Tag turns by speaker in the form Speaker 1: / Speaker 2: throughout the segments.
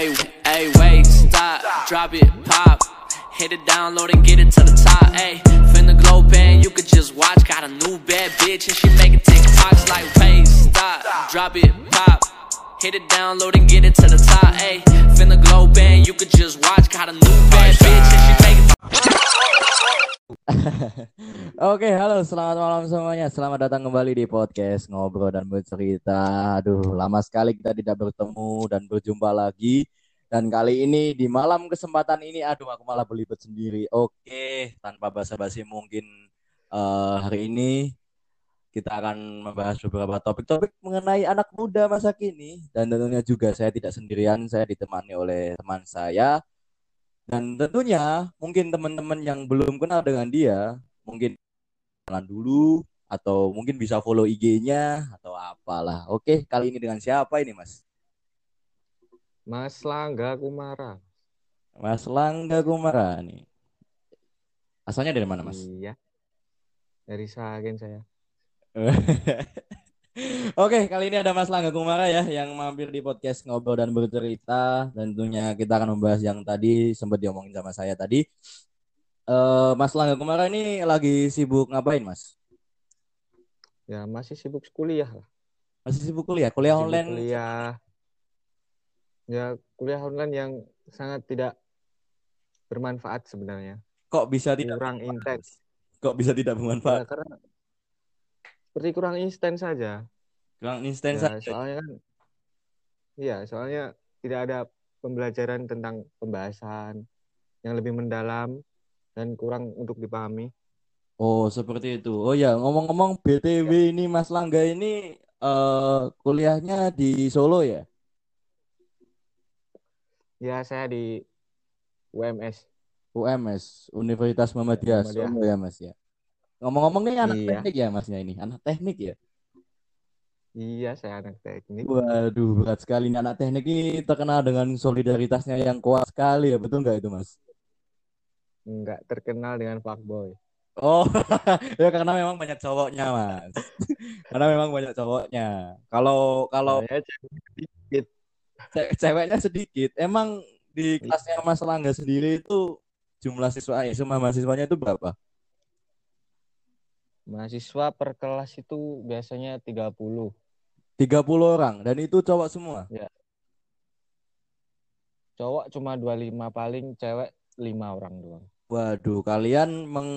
Speaker 1: Hey, hey, wait, stop, drop it, pop. Hit it, download and get it to the top. Hey, finna glow band, you could just watch. Got a new bad bitch and she making TikToks like, wait, stop, drop it, pop. Hit it, download and get it to the top. Hey, finna glow band, you could just watch. Got a new bad bitch and she making
Speaker 2: Oke, halo, selamat malam semuanya. Selamat datang kembali di podcast Ngobrol dan Bercerita. Aduh, lama sekali kita tidak bertemu dan berjumpa lagi. Dan kali ini di malam kesempatan ini, aduh, aku malah belibet sendiri. Oke, tanpa basa-basi mungkin eh, hari ini kita akan membahas beberapa topik-topik mengenai anak muda masa kini. Dan tentunya juga saya tidak sendirian, saya ditemani oleh teman saya. Dan tentunya mungkin teman-teman yang belum kenal dengan dia, mungkin kenalan dulu atau mungkin bisa follow IG-nya atau apalah. Oke, kali ini dengan siapa ini, Mas?
Speaker 3: Mas Langga Kumara.
Speaker 2: Mas Langga Kumara nih. Asalnya dari mana, Mas?
Speaker 3: Iya. Dari Sagen saya.
Speaker 2: Oke, kali ini ada Mas Langga Kumara ya yang mampir di podcast Ngobrol dan Bercerita. Dan tentunya kita akan membahas yang tadi sempat diomongin sama saya tadi. Eh, Mas Langga Kumara ini lagi sibuk ngapain, Mas?
Speaker 3: Ya masih sibuk kuliah lah.
Speaker 2: Masih sibuk kuliah, kuliah
Speaker 3: Sibuk
Speaker 2: online.
Speaker 3: Kuliah. Ya kuliah online yang sangat tidak bermanfaat sebenarnya.
Speaker 2: Kok bisa tidak
Speaker 3: Kurang intens.
Speaker 2: Kok bisa tidak
Speaker 3: Ya,
Speaker 2: bermanfaat?
Speaker 3: karena seperti kurang instan saja.
Speaker 2: Kurang instan
Speaker 3: Ya,
Speaker 2: saja.
Speaker 3: soalnya kan Iya, soalnya tidak ada pembelajaran tentang pembahasan yang lebih mendalam dan kurang untuk dipahami.
Speaker 2: Oh, seperti itu. Oh ya, ngomong-ngomong BTW ini Mas Langga ini eh kuliahnya di Solo ya?
Speaker 3: Ya, saya di UMS.
Speaker 2: UMS, Universitas Muhammadiyah
Speaker 3: Muhammadiyah.
Speaker 2: Solo ya, Mas ya. Ngomong-ngomong ini anak
Speaker 3: Iya.
Speaker 2: teknik ya Masnya ini, anak teknik ya.
Speaker 3: Iya, saya anak teknik.
Speaker 2: Waduh, berat sekali nih anak teknik ini terkenal dengan solidaritasnya yang kuat sekali ya, betul nggak itu, Mas?
Speaker 3: Enggak terkenal dengan fuckboy.
Speaker 2: Oh, ya karena memang banyak cowoknya, Mas. Karena memang banyak cowoknya. Kalau kalau
Speaker 3: sedikit.
Speaker 2: ce- ceweknya sedikit. Emang di kelasnya Mas Langga sendiri itu jumlah siswa eh, jumlah mahasiswanya itu berapa?
Speaker 3: Mahasiswa per kelas itu biasanya 30.
Speaker 2: 30 orang dan itu cowok semua.
Speaker 3: Cowok cuma 25 paling, cewek 5 orang doang.
Speaker 2: Waduh, kalian meng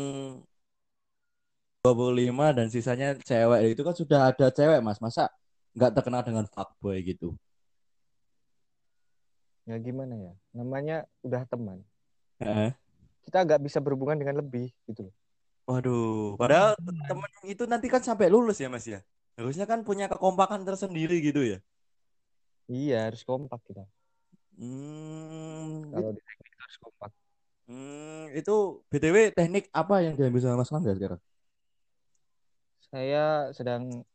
Speaker 2: 25 dan sisanya cewek itu kan sudah ada cewek, Mas. Masa nggak terkenal dengan fuckboy gitu?
Speaker 3: Ya gimana ya? Namanya udah teman.
Speaker 2: Heeh.
Speaker 3: Kita nggak bisa berhubungan dengan lebih gitu. loh.
Speaker 2: Waduh, padahal temen itu nanti kan sampai lulus ya, Mas ya. Harusnya kan punya kekompakan tersendiri gitu ya.
Speaker 3: Iya, harus kompak kita.
Speaker 2: Hmm,
Speaker 3: Kalau di teknik harus kompak.
Speaker 2: Hmm, itu BTW teknik apa yang diambil sama Mas Langga sekarang?
Speaker 3: Saya sedang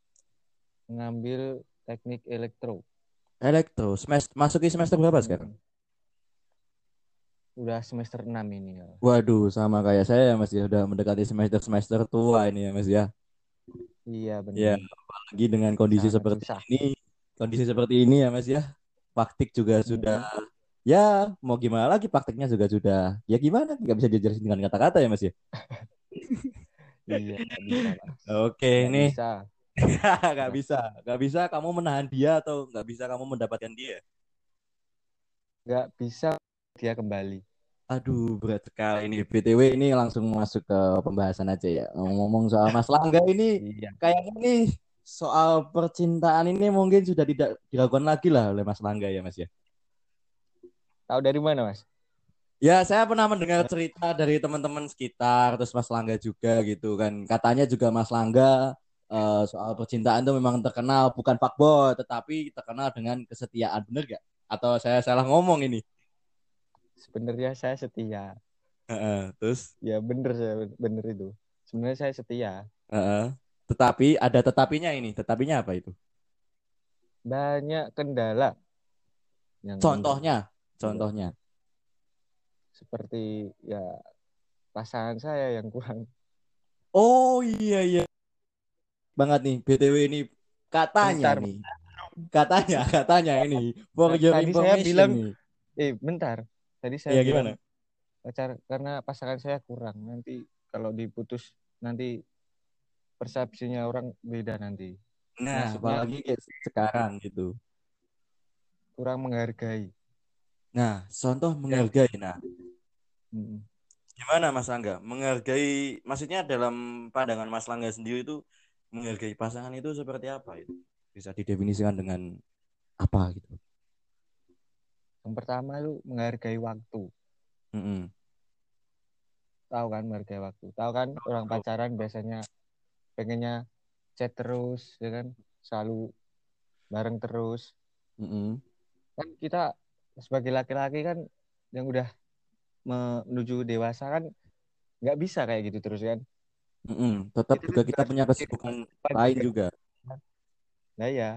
Speaker 3: mengambil teknik elektro.
Speaker 2: Elektro, semester, masuki semester berapa sekarang?
Speaker 3: Udah semester 6 ini ya.
Speaker 2: Waduh, sama kayak saya ya Mas ya, udah mendekati semester-semester tua ini ya Mas ya.
Speaker 3: Iya benar.
Speaker 2: Iya, apalagi dengan kondisi
Speaker 3: Sangat
Speaker 2: seperti
Speaker 3: susah.
Speaker 2: ini, kondisi seperti ini ya Mas ya. Praktik juga sudah ya mau gimana lagi praktiknya juga sudah ya gimana nggak bisa dijelasin dengan kata-kata ya Mas ya.
Speaker 3: Iya, bisa.
Speaker 2: Oke, nih
Speaker 3: bisa.
Speaker 2: nggak bisa, nggak bisa kamu menahan dia atau nggak bisa kamu mendapatkan dia.
Speaker 3: Nggak bisa dia kembali.
Speaker 2: Aduh, berat sekali ini. BTW ini langsung masuk ke pembahasan aja ya. Ngomong soal Mas Langga ini
Speaker 3: Iya.
Speaker 2: kayaknya nih soal percintaan ini mungkin sudah tidak dilakukan lagi lah oleh Mas Langga ya Mas ya.
Speaker 3: Tahu dari mana, Mas?
Speaker 2: Ya, saya pernah mendengar cerita dari teman-teman sekitar, terus Mas Langga juga gitu kan. Katanya juga Mas Langga eh, soal percintaan itu memang terkenal bukan fuckboy, tetapi terkenal dengan kesetiaan, bener gak? Atau saya salah ngomong ini?
Speaker 3: Sebenarnya saya setia.
Speaker 2: Heeh, terus,
Speaker 3: Ya bener saya bener itu. Sebenarnya saya setia.
Speaker 2: heeh. Tetapi ada tetapinya ini. Tetapinya apa itu?
Speaker 3: Banyak kendala. Yang
Speaker 2: Contohnya, contohnya.
Speaker 3: seperti ya pasangan saya yang kurang
Speaker 2: Oh iya iya. Banget nih, BTW ini katanya
Speaker 3: Bentar,
Speaker 2: nih. Katanya, katanya ini. For your
Speaker 3: Tadi saya
Speaker 2: information
Speaker 3: bilang-
Speaker 2: nih.
Speaker 3: Eh, bentar. Tadi saya
Speaker 2: Iya
Speaker 3: bilang
Speaker 2: gimana?
Speaker 3: pacar karena pasangan saya kurang. Nanti kalau diputus nanti persepsinya orang beda nanti.
Speaker 2: Nah,
Speaker 3: Maksudnya-
Speaker 2: apalagi kayak sekarang gitu.
Speaker 3: Kurang menghargai.
Speaker 2: Nah, contoh menghargai. Nah,
Speaker 3: Mm.
Speaker 2: gimana Mas Angga? Menghargai, maksudnya dalam pandangan Mas Langga sendiri itu menghargai pasangan itu seperti apa itu? Bisa didefinisikan dengan apa gitu?
Speaker 3: Yang pertama itu menghargai waktu.
Speaker 2: Mm-mm.
Speaker 3: Tahu kan menghargai waktu. Tahu kan orang pacaran biasanya pengennya chat terus, ya kan? Selalu bareng terus.
Speaker 2: Mm-mm.
Speaker 3: Kan kita sebagai laki-laki kan yang udah menuju dewasa kan nggak bisa kayak gitu terus kan.
Speaker 2: Mm-mm. Tetap
Speaker 3: Kita
Speaker 2: juga
Speaker 3: kan
Speaker 2: kita
Speaker 3: harus
Speaker 2: punya kesibukan lain
Speaker 3: juga. Nah ya,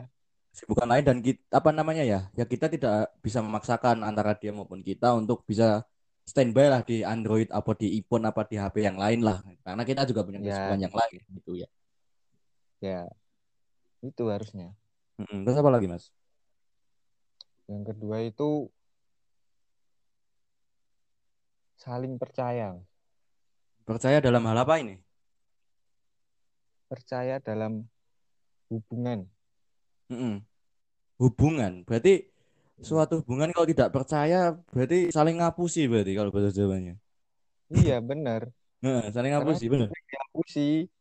Speaker 2: Kesibukan lain dan kita, apa namanya ya? Ya kita tidak bisa memaksakan antara dia maupun kita untuk bisa standby lah di Android apa di iPhone apa di HP yang lain lah. Karena kita juga punya
Speaker 3: Ya.
Speaker 2: kesibukan yang lain gitu ya.
Speaker 3: ya itu harusnya.
Speaker 2: Mm-mm. Terus apa lagi Mas?
Speaker 3: Yang kedua itu saling percaya.
Speaker 2: Percaya dalam hal apa ini?
Speaker 3: Percaya dalam hubungan.
Speaker 2: Mm-mm. Hubungan. Berarti suatu hubungan kalau tidak percaya berarti saling ngapusi berarti kalau bahasa Jawanya.
Speaker 3: Iya benar.
Speaker 2: Nah, saling ngapusi bener.
Speaker 3: Dihapusi.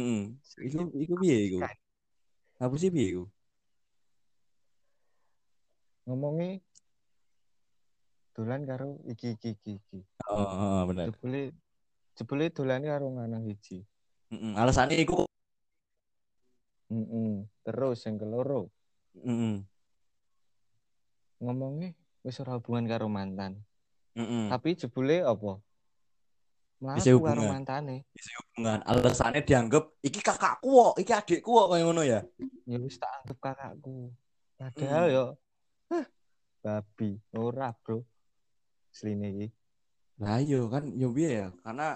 Speaker 2: Mm. Iku iku piye iku? Ngapusi piye iku?
Speaker 3: Ngomongnya dolan karo iki iki iki iki.
Speaker 2: Oh, oh, bener.
Speaker 3: Jebule jebule dolan karo lanang hiji.
Speaker 2: Mm-mm. Alasannya iku
Speaker 3: Mm-mm. Terus yang keloro
Speaker 2: Mm-mm.
Speaker 3: ngomongnya wis ora hubungan karo mantan.
Speaker 2: Mm-mm.
Speaker 3: Tapi jebule apa?
Speaker 2: Bisa
Speaker 3: karo
Speaker 2: hubungan.
Speaker 3: mantane.
Speaker 2: Isi hubungan. Alasannya dianggap iki kakakku kok, iki adikku kok kayak ngono ya.
Speaker 3: Ya wis tak anggap kakakku. Padahal
Speaker 2: Hmm.
Speaker 3: yo hah, babi ora, Bro. Sline iki.
Speaker 2: Lah iya kan yo piye ya? Karena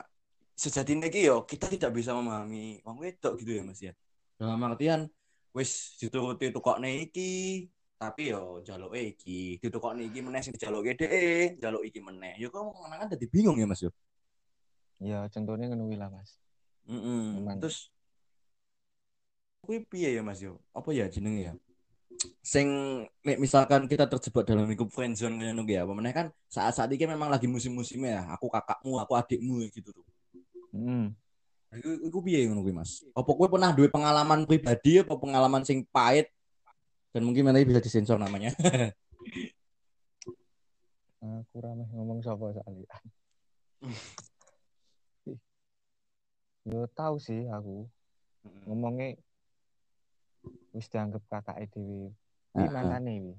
Speaker 2: sejatinya iki yo kita tidak bisa memahami wong wedok gitu ya Mas ya. Dalam artian wis dituruti tukokne iki, tapi yo njaluke iki, ditukokne iki meneh sing dijaluke dhek, njaluk iki meneh. Yo kok kan dadi bingung ya Mas yo.
Speaker 3: Ya contohnya ngono lah, Mas.
Speaker 2: Mm-mm.
Speaker 3: Memang.
Speaker 2: Terus kuwi piye ya Mas yo? Apa ya jenenge ya? Sing nek misalkan kita terjebak dalam lingkup friendzone ngono ya, apa meneh kan saat-saat ini memang lagi musim-musimnya ya. Aku kakakmu, aku adikmu gitu tuh.
Speaker 3: Hmm.
Speaker 2: Iku, iku piye ngono kuwi, Mas? Apa kowe pernah duwe pengalaman pribadi apa pengalaman sing pahit dan mungkin nanti bisa disensor namanya.
Speaker 3: Aku ramai ngomong sapa soalnya. Yo tahu sih aku ngomongnya wis dianggap kakak dhewe.
Speaker 2: Heeh.
Speaker 3: mantane iki.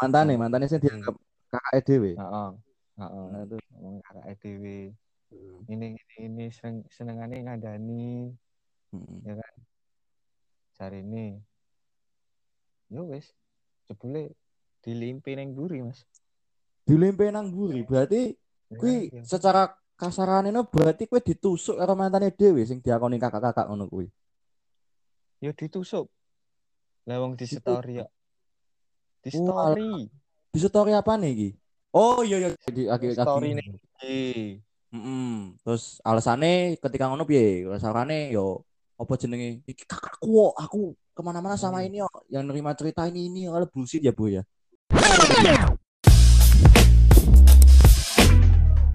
Speaker 2: Mantane, mantane sing dianggap kakak dhewe.
Speaker 3: Heeh. Heeh.
Speaker 2: Nah,
Speaker 3: Ngomong kakak dhewe. Ini ini ini seneng senengane ngandani
Speaker 2: Mm-mm.
Speaker 3: ya kan. Cari ini. Yo wis. Jebule dilimpe ning buri, Mas.
Speaker 2: dilempe nang buri, berarti kuwi
Speaker 3: Iya.
Speaker 2: secara kasarane no berarti kowe ditusuk karo mantane dhewe sing diakoni kakak-kakak ngono kuwi.
Speaker 3: Yo ditusuk. Lah wong di story ya. Di story.
Speaker 2: Di story apa nih iki? Oh iya iya di akhir
Speaker 3: Story
Speaker 2: kaki.
Speaker 3: nih. Iya.
Speaker 2: Mm-mm. Terus alasannya ketika ngono piye? Alasannya yo apa jenenge? Iki kakakku aku ke mana-mana sama
Speaker 3: Hmm.
Speaker 2: ini kok. Yang nerima cerita ini ini kalau bullshit ya bu ya.